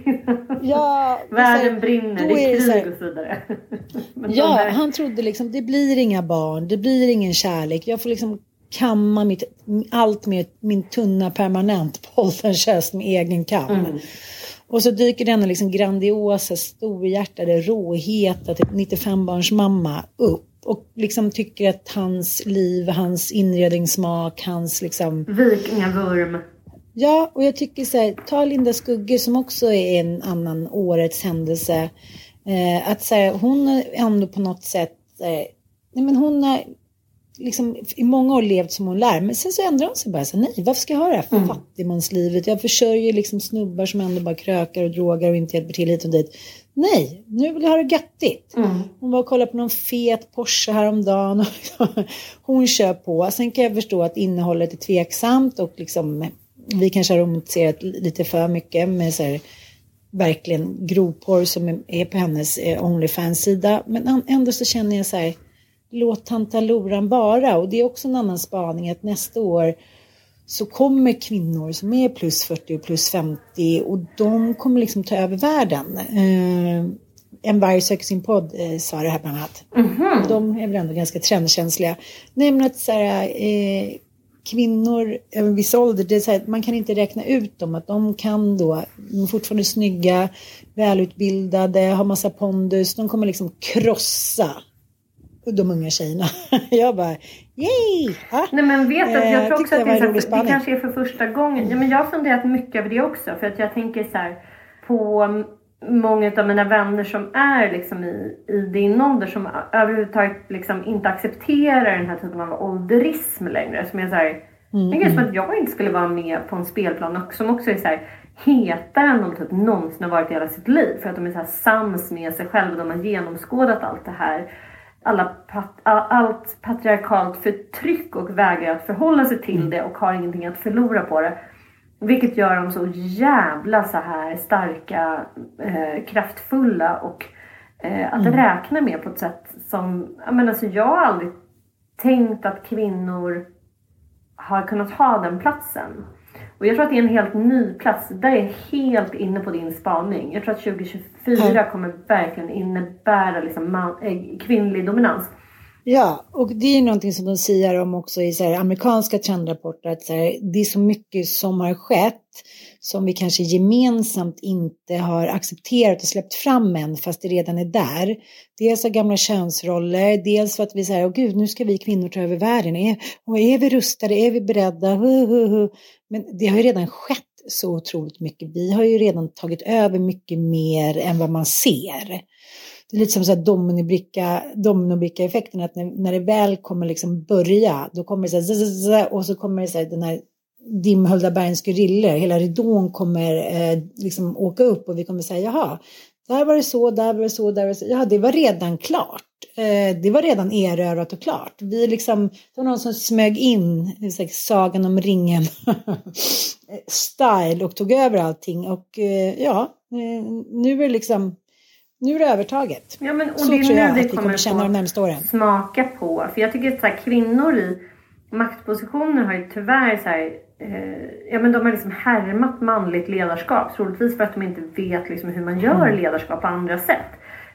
Ja, Världen så- brinner, det är så här- krig och så vidare. Ja, här- han trodde liksom det blir inga barn, det blir ingen kärlek. Jag får liksom kamma mitt, allt med min tunna permanent pollenköst med egen kam. Mm. Och så dyker denna liksom grandiosa, storhjärtade, råheta typ 95-barns mamma upp och liksom tycker att hans liv, hans inredningssmak, hans liksom Vikingavurm. Ja, och jag tycker så här, ta Linda Skugge som också är en annan årets händelse. Eh, att så här, hon är ändå på något sätt, eh, nej men hon har liksom i många år levt som hon lär. Men sen så ändrar hon sig bara så nej varför ska jag ha det här Mm. fattigmanslivet? Jag försörjer liksom snubbar som ändå bara krökar och drogar och inte hjälper till hit och dit. Nej, nu vill jag ha det göttigt. Mm. Hon var och kollade på någon fet Porsche häromdagen. Och hon kör på. Sen kan jag förstå att innehållet är tveksamt och liksom, vi kanske har romantiserat lite för mycket med så här, verkligen grovporr som är- på hennes eh, Onlyfans-sida. Men ändå så känner jag så här, låt tanta Loran vara. Och det är också en annan spaning att nästa år så kommer kvinnor som är plus 40 och plus 50 och de kommer liksom ta över världen. Eh, en varg söker sin podd eh, sa det här bland annat. De är väl ändå ganska trendkänsliga. Nej men att så här, eh, kvinnor över en viss ålder, det är så här, man kan inte räkna ut dem. Att de kan då, de är fortfarande snygga, välutbildade, har massa pondus. De kommer liksom krossa de unga tjejerna. jag bara, yay! Ja. Nej men vet att Eh, jag tror också tyckte att det det, är det kanske är för första gången. Ja, men jag har funderat mycket över det också. För att jag tänker så här på mm, många av mina vänner som är liksom i, i din ålder som överhuvudtaget liksom inte accepterar den här typen av ålderism längre. Som är så här, Mm, det är som att jag inte skulle vara med på en spelplan och som också är så här hetare än de typ någonsin har varit i hela sitt liv. För att de är så här sams med sig själva. De har genomskådat allt det här. Alla pat, all, allt patriarkalt förtryck och vägrar att förhålla sig till det och har ingenting att förlora på det. Vilket gör dem så jävla så här starka, eh, kraftfulla och eh, att Mm. räkna med på ett sätt som, jag menar alltså jag har aldrig tänkt att kvinnor har kunnat ha den platsen. Och jag tror att det är en helt ny plats. Där är jag helt inne på din spaning. Jag tror att 2024 kommer verkligen innebära liksom man, eh, kvinnlig dominans. Ja, och det är någonting som de säger om också i så här, amerikanska trendrapporter. Att så här, det är så mycket som har skett som vi kanske gemensamt inte har accepterat och släppt fram än fast det redan är där. Dels av gamla könsroller, dels för att vi säger, åh gud, nu ska vi kvinnor ta över världen. Är, och är vi rustade, är vi beredda? Hu, hu, hu. Men det har ju redan skett så otroligt mycket. Vi har ju redan tagit över mycket mer än vad man ser. Det är lite som så här dominobricka, dominobricka-effekten, att när, när det väl kommer liksom börja, då kommer det så här, zzz, zzz, och så kommer det så här, den här dimhöljda bergens gorillor, hela ridån kommer eh, liksom åka upp och vi kommer säga, jaha, där var det så, där var det så, där var det så, ja det var redan klart. Eh, det var redan erövrat och klart. Vi liksom, det var någon som smög in det Sagan om ringen style och tog över allting och eh, ja, eh, nu är det liksom nu är det övertaget. Ja, men, och så det är tror jag att vi kommer kommer känna de närmaste åren. smaka på. För jag tycker att så här, kvinnor i maktpositioner har ju tyvärr så här, eh, ja men de har liksom härmat manligt ledarskap. Troligtvis för att de inte vet liksom hur man gör Mm. ledarskap på andra sätt.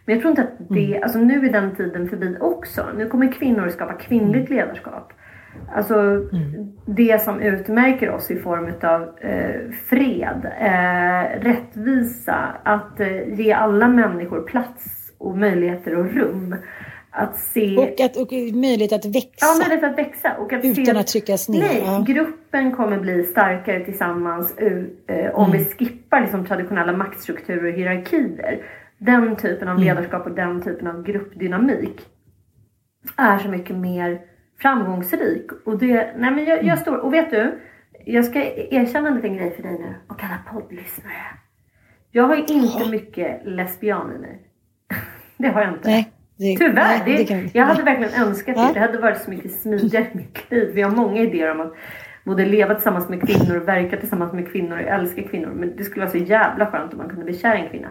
Men jag tror inte att det, alltså nu är den tiden förbi också. Nu kommer kvinnor skapa kvinnligt Mm. ledarskap. Alltså det som utmärker oss i form av eh, fred, eh, rättvisa, att eh, ge alla människor plats och möjligheter och rum. Att se... Och, att, och möjlighet att växa. Ja, möjlighet att växa. Och att Utan se... att tryckas ner. Nej, Ja. gruppen kommer bli starkare tillsammans eh, om Mm. vi skippar liksom traditionella maktstrukturer och hierarkier. Den typen av Mm. ledarskap och den typen av gruppdynamik är så mycket mer framgångsrik. Och det, nej men jag, Mm. jag står, och vet du, jag ska erkänna en liten grej för dig nu och alla poddlyssnare. Jag har ju inte mycket lesbian i mig. Det har jag inte. Nej, det, Tyvärr. nej, det, det jag hade verkligen önskat det. Det hade varit så mycket smidigare i mitt liv. Vi har många idéer om att både leva tillsammans med kvinnor och verka tillsammans med kvinnor och älska kvinnor. Men det skulle vara så jävla skönt om man kunde bli kär i en kvinna.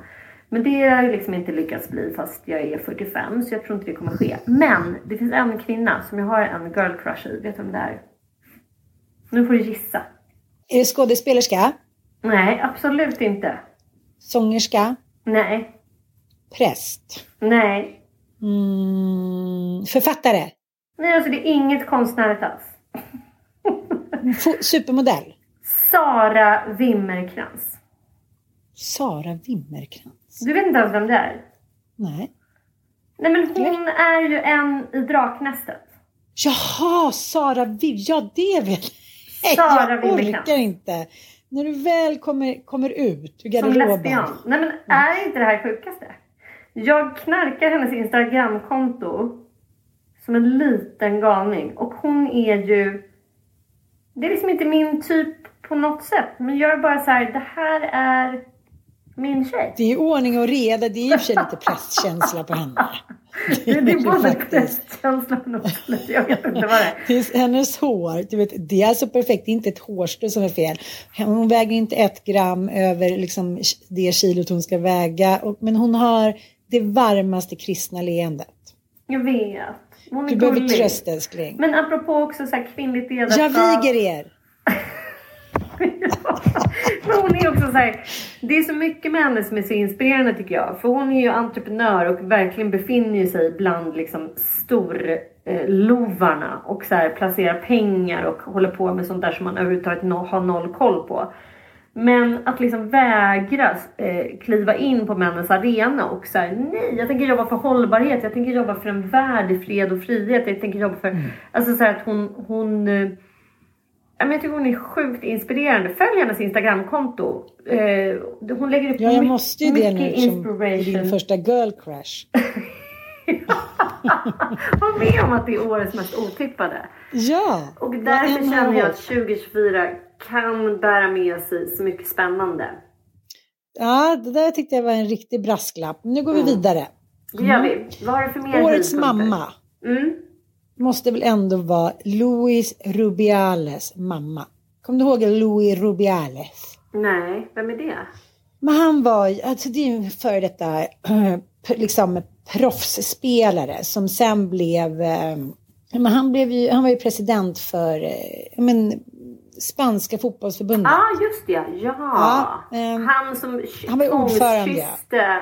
Men det har jag liksom inte lyckats bli fast jag är 45 så jag tror inte det kommer ske. Men det finns en kvinna som jag har en girl crush i. Vet du vem det är? Nu får du gissa. Är det skådespelerska? Nej, absolut inte. Sångerska? Nej. Präst? Nej. Mm, författare? Nej, alltså det är inget konstnärligt alls. Supermodell? Sara Wimmerkrans. Sara Wimmerkrans? Du vet inte ens vem det är? Nej. Nej men hon är ju en i Draknästet. Jaha, Sara Viv. Ja, det vet jag. Sara Jag orkar inte. När du väl kommer, kommer ut ur Som garderoben. lesbian. Nej men är inte det här sjukaste? Jag knarkar hennes Instagramkonto som en liten galning. Och hon är ju... Det är liksom inte min typ på något sätt. Men jag är bara så här, det här är min tjej. Det är ordning och reda. Det är i och för sig lite prästkänsla på henne. Det är ju både faktiskt. prästkänsla och något. Jag vet inte vad det är. Det är hennes hår, du vet, det är alltså perfekt, det är inte ett hårstrå som är fel. Hon väger inte ett gram över liksom, det kilot hon ska väga. Men hon har det varmaste kristna leendet. Jag vet. Hon är Du behöver gullig. tröst älskling. Men apropå också så här kvinnligt ledarskap. Jag viger er! Men hon är också så här, det är så mycket med henne som är så inspirerande tycker jag. För hon är ju entreprenör och verkligen befinner sig bland liksom storlovarna och så här placerar pengar och håller på med sånt där som man överhuvudtaget no, har noll koll på. Men att liksom vägra eh, kliva in på männens arena och säga nej, jag tänker jobba för hållbarhet, jag tänker jobba för en värld i fred och frihet, jag tänker jobba för, alltså så här att hon, hon eh, jag tycker hon är sjukt inspirerande. Följ hennes Instagramkonto. Eh, hon lägger upp Ja, jag måste ju det nu mycket är din inspiration. första girl crush. Var med om att det är årets mest otippade. Ja! Och därför känner jag att 2024 kan bära med sig så mycket spännande. Ja, det där tyckte jag var en riktig brasklapp. Nu går vi Mm. vidare. Det gör vi. Vad har du för mer Årets mamma Mm. Måste väl ändå vara Louis Rubiales mamma. Kommer du ihåg Louis Rubiales? Nej, vem är det? Men han var ju- alltså det är ju en före detta liksom proffsspelare som sen blev, eh, men han blev ju, han var ju president för, eh, men, spanska fotbollsförbundet. Ja, ah, just det. Ja. Ja, ehm, han som han var ordförande,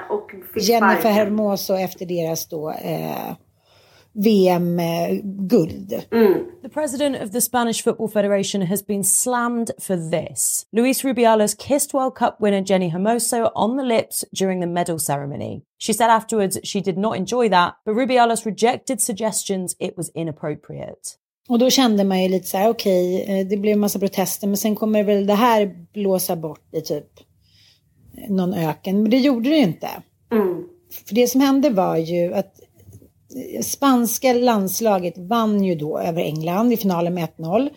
och fick Jennifer. Hermoso efter deras då eh, VM-guld. The president of the Spanish Football Federation has been slammed for this. Luis Rubiales kissed World Cup winner Jenny Hermoso on the lips during the medal ceremony. She said afterwards she did not enjoy that, but Rubiales rejected suggestions it was inappropriate. Och då kände man ju lite så här, okej, eh, det blev en massa protester, men sen kommer väl det här blåsa bort i typ någon öken. Men det gjorde det ju inte. Mm. För det som hände var ju att spanska landslaget vann ju då över England i finalen med 1-0.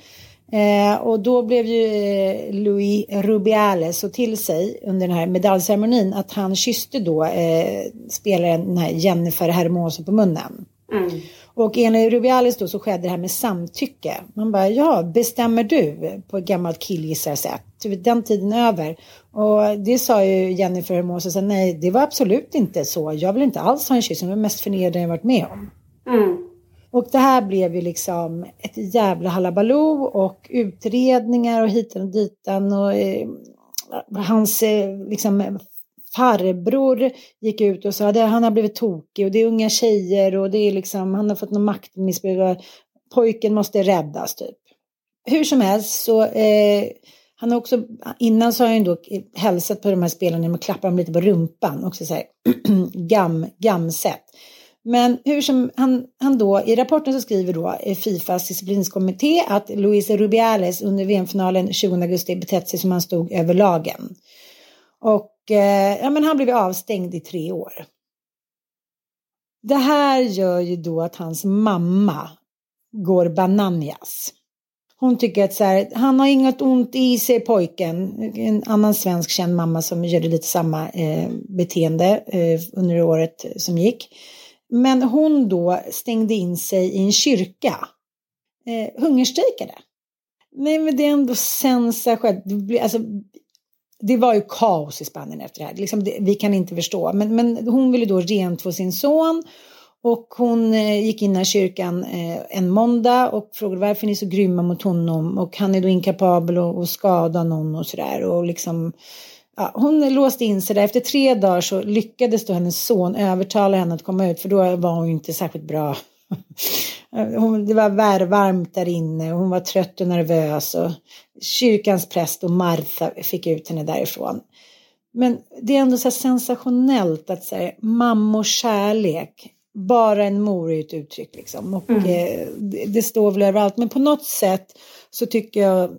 Eh, och då blev ju eh, Louis Rubiales så till sig under den här medaljceremonin att han kysste då eh, spelaren den här Jennifer Hermoso på munnen. Mm. Och enligt Rubiales då så skedde det här med samtycke. Man bara, ja, bestämmer du på ett gammalt killgissarsätt? Vet, Den tiden över. Och det sa ju Jennifer Hermoso, så nej, det var absolut inte så. Jag vill inte alls ha en kyss, det var mest förnedrande jag varit med om. Mm. Och det här blev ju liksom ett jävla halabaloo och utredningar och hitan och ditan och eh, hans eh, liksom farbror gick ut och sa att han har blivit tokig och det är unga tjejer och det är liksom, han har fått någon maktmissbruk. pojken måste räddas typ. Hur som helst så eh, han har också, innan så har han då hälsat på de här spelarna genom att klappa dem lite på rumpan, också så här gam, gamset. Men hur som han, han då, i rapporten så skriver då eh, Fifas disciplinskommitté att Luis Rubiales under VM-finalen 20 augusti betett sig som han stod över lagen. Och eh, ja, men han blev avstängd i tre år. Det här gör ju då att hans mamma går bananjas. Hon tycker att så här, han har inget ont i sig pojken. En annan svensk känd mamma som gjorde lite samma eh, beteende eh, under året som gick. Men hon då stängde in sig i en kyrka. Eh, hungerstrejkade. Nej men det är ändå sensationellt. Alltså, det var ju kaos i Spanien efter det här. Liksom det, vi kan inte förstå. Men, men hon ville då rent få sin son. Och hon eh, gick in i kyrkan eh, en måndag och frågade varför ni är så grymma mot honom. Och han är då inkapabel att skada någon och sådär. Och liksom, ja, hon låste in sig där. Efter tre dagar så lyckades då hennes son övertala henne att komma ut. För då var hon inte särskilt bra. det var varmt där inne och hon var trött och nervös. Och kyrkans präst och Martha fick ut henne därifrån. Men det är ändå så sensationellt att säga mammors kärlek bara en mor är ett uttryck liksom. Och mm. eh, det, det står väl överallt. Men på något sätt så tycker jag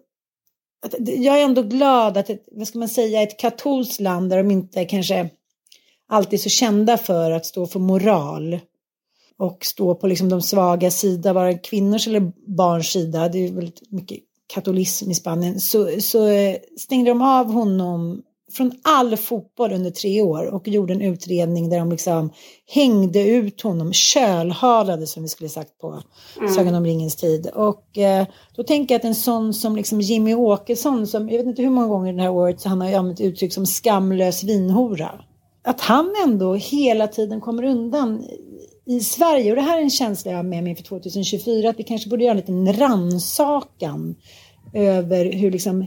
att jag är ändå glad att, ett, vad ska man säga, ett katolskt land där de inte kanske alltid är så kända för att stå för moral och stå på liksom de svaga sida, vara kvinnors eller barns sida. Det är väldigt mycket katolism i Spanien. Så, så eh, stängde de av honom från all fotboll under tre år och gjorde en utredning där de liksom hängde ut honom, kölhalade som vi skulle sagt på mm. Sagan om ringens tid. Och eh, då tänker jag att en sån som liksom Jimmy Åkesson, som jag vet inte hur många gånger det här året så han har använt uttryck som skamlös vinhora. Att han ändå hela tiden kommer undan i Sverige, och det här är en känsla jag har med mig inför 2024, att vi kanske borde göra en liten ransakan över hur liksom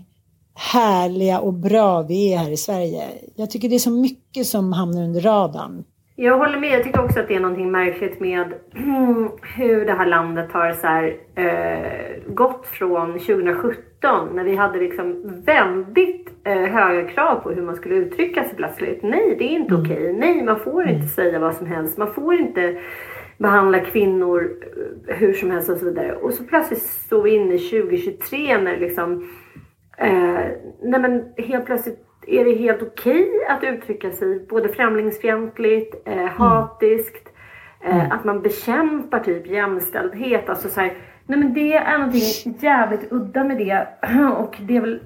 härliga och bra vi är här i Sverige. Jag tycker det är så mycket som hamnar under radarn. Jag håller med. Jag tycker också att det är någonting märkligt med hur det här landet har så här, eh, gått från 2017 när vi hade liksom väldigt eh, höga krav på hur man skulle uttrycka sig plötsligt. Nej, det är inte mm. okej. Nej, man får inte mm. säga vad som helst. Man får inte behandla kvinnor eh, hur som helst och så vidare. Och så plötsligt står vi inne i 2023 när liksom Eh, nej men helt plötsligt är det helt okej okay att uttrycka sig både främlingsfientligt, eh, mm. hatiskt, eh, mm. att man bekämpar typ jämställdhet. Alltså så här, nej men det är någonting jävligt udda med det. Och det är väl,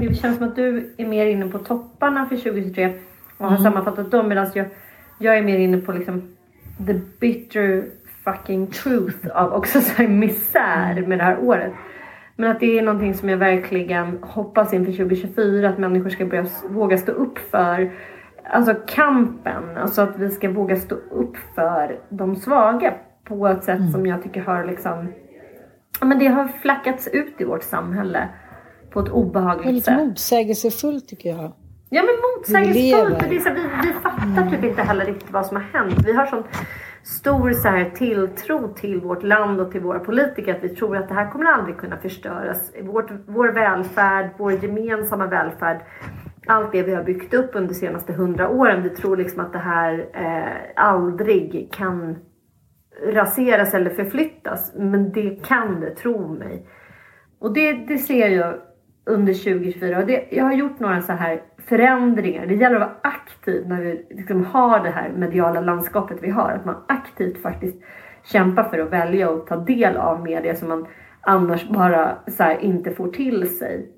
det känns som att du är mer inne på topparna för 2023 och har mm. sammanfattat dem medan jag, jag är mer inne på liksom the bitter fucking truth av också så här misär med det här året. Men att det är någonting som jag verkligen hoppas inför 2024 att människor ska börja våga stå upp för. Alltså kampen, alltså att vi ska våga stå upp för de svaga på ett sätt mm. som jag tycker har liksom, men det har flackats ut i vårt samhälle på ett obehagligt sätt. Det är lite motsägelsefullt tycker jag. Ja men motsägelsefullt. Vi, vi, vi fattar mm. typ inte heller riktigt vad som har hänt. Vi har sån stor så här, tilltro till vårt land och till våra politiker att vi tror att det här kommer aldrig kunna förstöras. Vårt, vår välfärd, vår gemensamma välfärd, allt det vi har byggt upp under de senaste hundra åren. Vi tror liksom att det här eh, aldrig kan raseras eller förflyttas. Men det kan det, tro mig. Och det, det ser jag under 2024. Och det, jag har gjort några så här förändringar. Det gäller att vara aktiv när vi liksom har det här mediala landskapet vi har. Att man aktivt faktiskt kämpar för att välja och ta del av media som man annars bara så inte får till sig.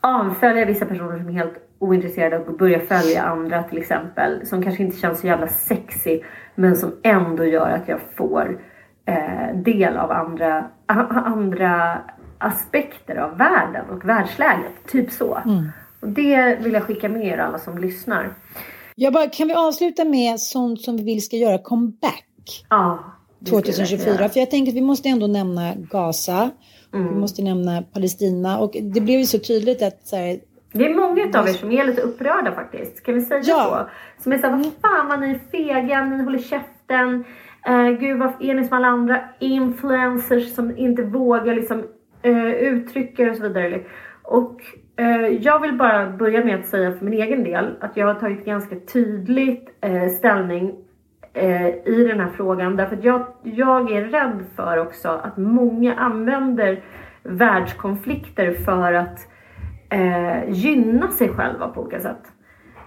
Avfölja vissa personer som är helt ointresserade och börja följa andra till exempel. Som kanske inte känns så jävla sexy men som ändå gör att jag får eh, del av andra, andra aspekter av världen och världsläget. Typ så. Mm. Och det vill jag skicka med er alla som lyssnar. Jag bara, kan vi avsluta med sånt som vi vill ska göra comeback? Ja. 2024. För jag tänker att vi måste ändå nämna Gaza. Mm. Vi måste nämna Palestina. Och det blev ju så tydligt att så här, det är många av er som är lite upprörda faktiskt. Ska vi säga ja. så? Som är såhär, vad fan vad ni är fega, ni håller käften. Eh, gud vad är ni som alla andra influencers som inte vågar liksom eh, uttrycka och så vidare. Och jag vill bara börja med att säga för min egen del att jag har tagit ganska tydligt eh, ställning eh, i den här frågan. Därför att jag, jag är rädd för också att många använder världskonflikter för att eh, gynna sig själva på olika sätt.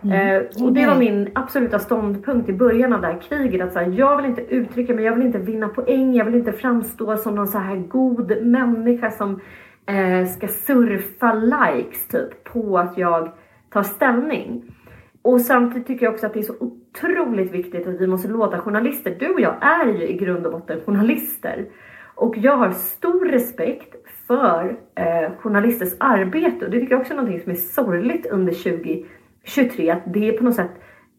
Mm. Eh, och det var min absoluta ståndpunkt i början av det här kriget. Att så här, jag vill inte uttrycka mig, jag vill inte vinna poäng, jag vill inte framstå som någon så här god människa som eh, ska surfa likes typ på att jag tar ställning. Och samtidigt tycker jag också att det är så otroligt viktigt att vi måste låta journalister, du och jag är ju i grund och botten journalister. Och jag har stor respekt för eh, journalisters arbete och det tycker jag också är någonting som är sorgligt under 2023 att det är på något sätt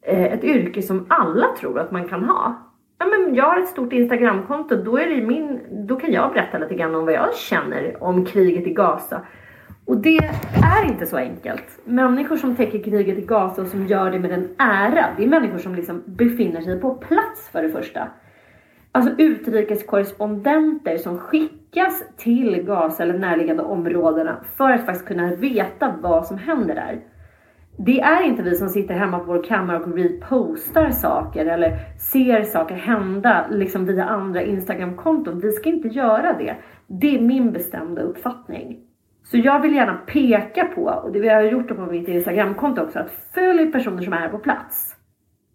eh, ett yrke som alla tror att man kan ha. Ja, men jag har ett stort Instagramkonto, då, är det min, då kan jag berätta lite grann om vad jag känner om kriget i Gaza. Och det är inte så enkelt. Människor som täcker kriget i Gaza och som gör det med en ära, det är människor som liksom befinner sig på plats för det första. Alltså utrikeskorrespondenter som skickas till Gaza eller närliggande områdena för att faktiskt kunna veta vad som händer där. Det är inte vi som sitter hemma på vår kammare och repostar saker eller ser saker hända liksom via andra Instagramkonton. Vi ska inte göra det. Det är min bestämda uppfattning. Så jag vill gärna peka på, och det vi har gjort på mitt Instagramkonto också, att följ personer som är på plats.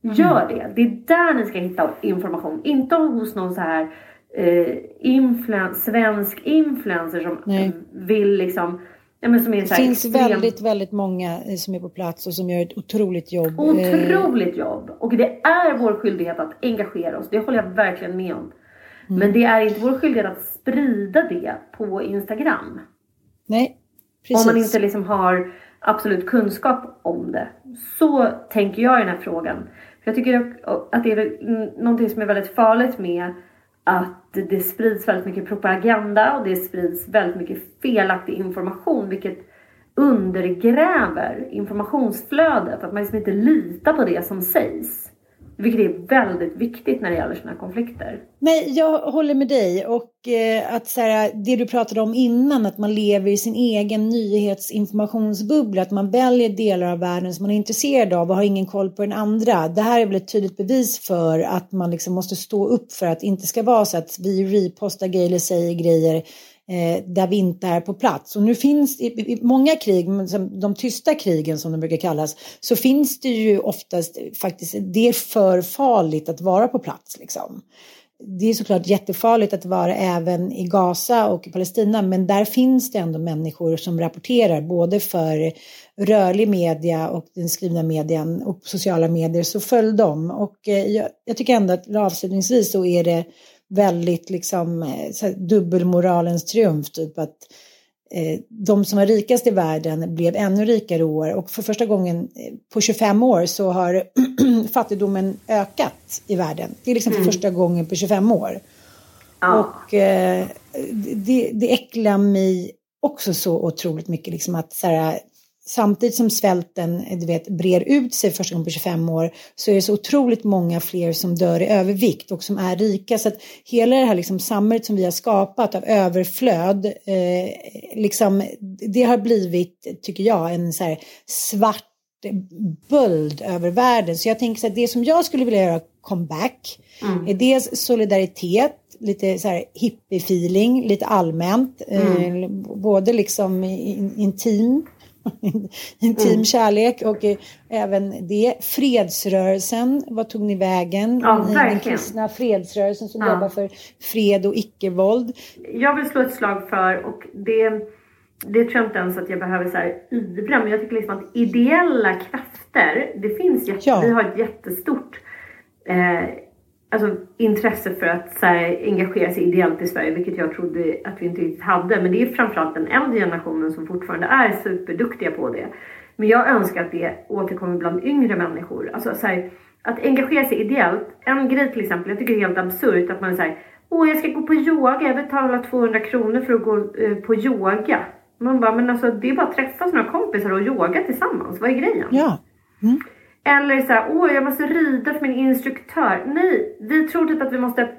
Gör mm. det. Det är där ni ska hitta information. Inte hos någon så här eh, influen svensk influencer som Nej. vill liksom Ja, men som är det finns extrem... väldigt, väldigt många eh, som är på plats och som gör ett otroligt jobb. Otroligt jobb! Och det är vår skyldighet att engagera oss. Det håller jag verkligen med om. Mm. Men det är inte vår skyldighet att sprida det på Instagram. Nej, precis. Om man inte liksom har absolut kunskap om det. Så tänker jag i den här frågan. För jag tycker att det är någonting som är väldigt farligt med att det sprids väldigt mycket propaganda och det sprids väldigt mycket felaktig information vilket undergräver informationsflödet. Att man liksom inte litar på det som sägs. Vilket är väldigt viktigt när det gäller sådana här konflikter. Nej, jag håller med dig. Och eh, att så här, det du pratade om innan, att man lever i sin egen nyhetsinformationsbubbla. Att man väljer delar av världen som man är intresserad av och har ingen koll på den andra. Det här är väl ett tydligt bevis för att man liksom måste stå upp för att det inte ska vara så att vi repostar grejer eller säger grejer eh, där vi inte är på plats. Och nu finns i, i många krig, de tysta krigen som de brukar kallas, så finns det ju oftast faktiskt, det är för farligt att vara på plats liksom. Det är såklart jättefarligt att vara även i Gaza och i Palestina, men där finns det ändå människor som rapporterar både för rörlig media och den skrivna medien och sociala medier, så följ dem. Och eh, jag, jag tycker ändå att avslutningsvis så är det väldigt liksom eh, dubbelmoralens triumf, typ att eh, de som var rikast i världen blev ännu rikare år och för första gången eh, på 25 år så har fattigdomen ökat i världen. Det är liksom för mm. första gången på 25 år. Ja. Och eh, det, det äcklar mig också så otroligt mycket liksom att så här, samtidigt som svälten du vet, brer ut sig första gången på 25 år så är det så otroligt många fler som dör i övervikt och som är rika. Så att hela det här liksom samhället som vi har skapat av överflöd, eh, liksom, det har blivit, tycker jag, en så här svart böld över världen. Så jag tänker så här, det som jag skulle vilja göra comeback mm. är dels solidaritet, lite så här hippie-feeling, lite allmänt, mm. eh, både liksom intim intim mm. kärlek och eh, även det. Fredsrörelsen, vad tog ni vägen? Ja, Den kristna fredsrörelsen som ja. jobbar för fred och icke-våld. Jag vill slå ett slag för, och det, det tror jag inte ens att jag behöver så här ivra, men jag tycker liksom att ideella krafter, det finns jätte, ja. vi har ett jättestort eh, alltså, intresse för att så här, engagera sig ideellt i Sverige, vilket jag trodde att vi inte riktigt hade. Men det är framförallt den äldre generationen som fortfarande är superduktiga på det. Men jag önskar att det återkommer bland yngre människor. Alltså så här, att engagera sig ideellt. En grej till exempel, jag tycker det är helt absurt att man säger Åh, jag ska gå på yoga, jag betalar 200 kronor för att gå eh, på yoga. Man bara, men alltså det är bara att träffa sina kompisar och yoga tillsammans. Vad är grejen? Ja. Mm. Eller så här, åh jag måste rida för min instruktör. Nej, vi tror typ att vi måste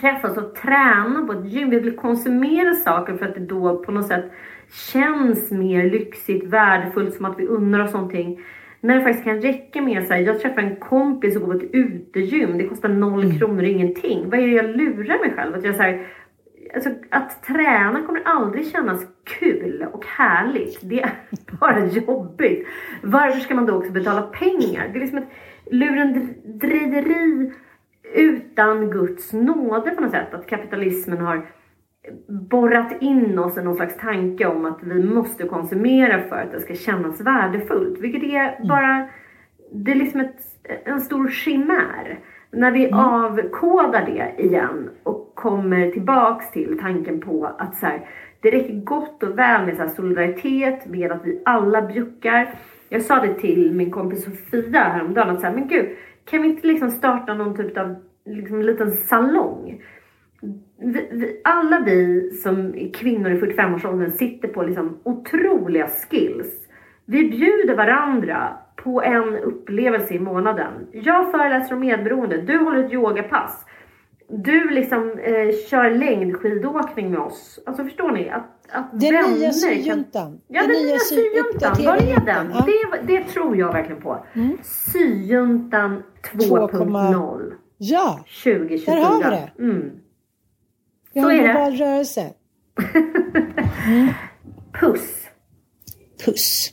träffas och träna på ett gym. Vi vill konsumera saker för att det då på något sätt känns mer lyxigt, värdefullt, som att vi unnar oss någonting. När det faktiskt kan räcka med så här, jag träffar en kompis och går på ett utegym. Det kostar noll mm. kronor, ingenting. Vad är det jag lurar mig själv? Att jag så här, alltså, att träna kommer aldrig kännas kul och härligt. Det är bara jobbigt. Varför ska man då också betala pengar? Det är liksom ett lurendrejeri utan Guds nåde på något sätt. Att kapitalismen har borrat in oss i någon slags tanke om att vi måste konsumera för att det ska kännas värdefullt. Vilket är bara, det är liksom ett, en stor chimär. När vi mm. avkodar det igen och kommer tillbaks till tanken på att så här, det räcker gott och väl med så solidaritet, med att vi alla bjuckar. Jag sa det till min kompis Sofia häromdagen att så här, men gud, kan vi inte liksom starta någon typ av liksom, liten salong? Vi, vi, alla vi som är kvinnor i 45-årsåldern sitter på liksom otroliga skills. Vi bjuder varandra på en upplevelse i månaden. Jag föreläser om medberoende, du håller ett yogapass. Du liksom eh, kör längdskidåkning med oss. Alltså förstår ni? Att, att den nya syjuntan. Kan... Ja, den, den nya syjuntan. Var är den? Ja. Det, det tror jag verkligen på. Mm. Syjuntan 2.0. Ja, 2024. där har vi det. Mm. Vi har en global rörelse. mm. Puss. Puss.